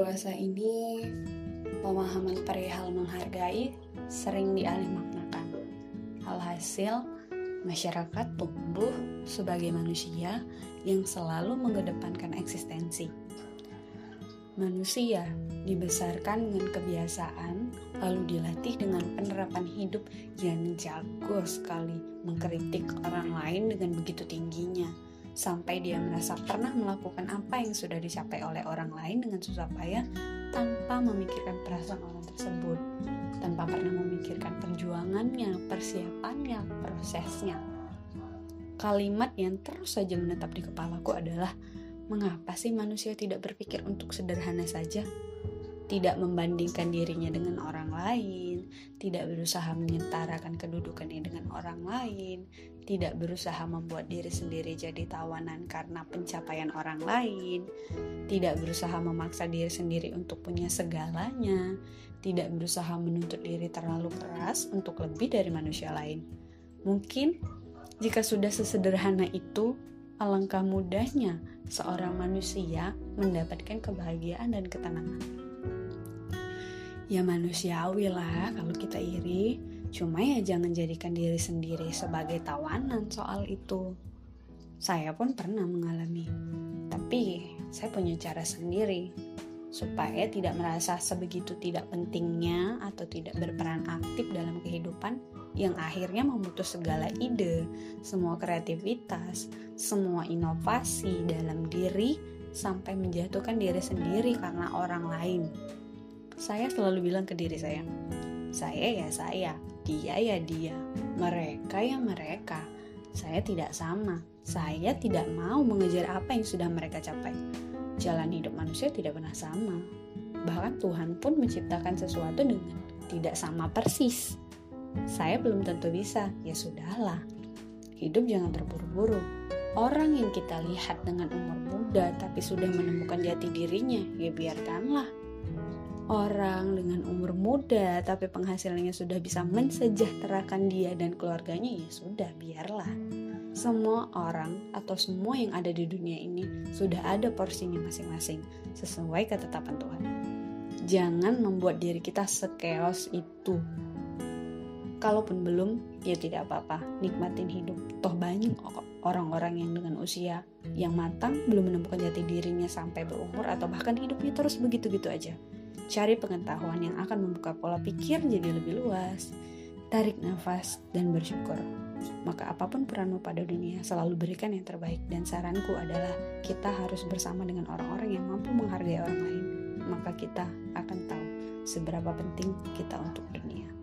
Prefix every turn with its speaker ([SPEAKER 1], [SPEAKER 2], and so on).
[SPEAKER 1] dewasa ini, pemahaman perihal menghargai sering dialihmaknakan. Alhasil, masyarakat tumbuh sebagai manusia yang selalu mengedepankan eksistensi. Manusia dibesarkan dengan kebiasaan, lalu dilatih dengan penerapan hidup yang jago sekali mengkritik orang lain dengan begitu tingginya sampai dia merasa pernah melakukan apa yang sudah dicapai oleh orang lain dengan susah payah tanpa memikirkan perasaan orang tersebut, tanpa pernah memikirkan perjuangannya, persiapannya, prosesnya. Kalimat yang terus saja menetap di kepalaku adalah, mengapa sih manusia tidak berpikir untuk sederhana saja? Tidak membandingkan dirinya dengan orang lain, tidak berusaha menyetarakan kedudukannya dengan orang lain, tidak berusaha membuat diri sendiri jadi tawanan karena pencapaian orang lain, tidak berusaha memaksa diri sendiri untuk punya segalanya, tidak berusaha menuntut diri terlalu keras untuk lebih dari manusia lain. Mungkin jika sudah sesederhana itu, alangkah mudahnya seorang manusia mendapatkan kebahagiaan dan ketenangan. Ya manusiawi lah kalau kita iri, Cuma ya jangan jadikan diri sendiri sebagai tawanan soal itu. Saya pun pernah mengalami, tapi saya punya cara sendiri supaya tidak merasa sebegitu tidak pentingnya atau tidak berperan aktif dalam kehidupan yang akhirnya memutus segala ide, semua kreativitas, semua inovasi dalam diri sampai menjatuhkan diri sendiri karena orang lain. Saya selalu bilang ke diri saya, saya ya saya, dia ya dia, mereka ya mereka. Saya tidak sama. Saya tidak mau mengejar apa yang sudah mereka capai. Jalan hidup manusia tidak pernah sama. Bahkan Tuhan pun menciptakan sesuatu dengan tidak sama persis. Saya belum tentu bisa, ya sudahlah. Hidup jangan terburu-buru. Orang yang kita lihat dengan umur muda tapi sudah menemukan jati dirinya, ya biarkanlah orang dengan umur muda tapi penghasilannya sudah bisa mensejahterakan dia dan keluarganya ya sudah biarlah. Semua orang atau semua yang ada di dunia ini sudah ada porsinya masing-masing sesuai ketetapan Tuhan. Jangan membuat diri kita sekeos itu. Kalaupun belum ya tidak apa-apa. Nikmatin hidup. Toh banyak orang-orang yang dengan usia yang matang belum menemukan jati dirinya sampai berumur atau bahkan hidupnya terus begitu-gitu aja Cari pengetahuan yang akan membuka pola pikir jadi lebih luas. Tarik nafas dan bersyukur. Maka apa pun peranmu pada dunia, selalu berikan yang terbaik. Dan saranku adalah kita harus bersama dengan orang-orang yang mampu menghargai orang lain. Maka kita akan tahu seberapa penting kita untuk dunia.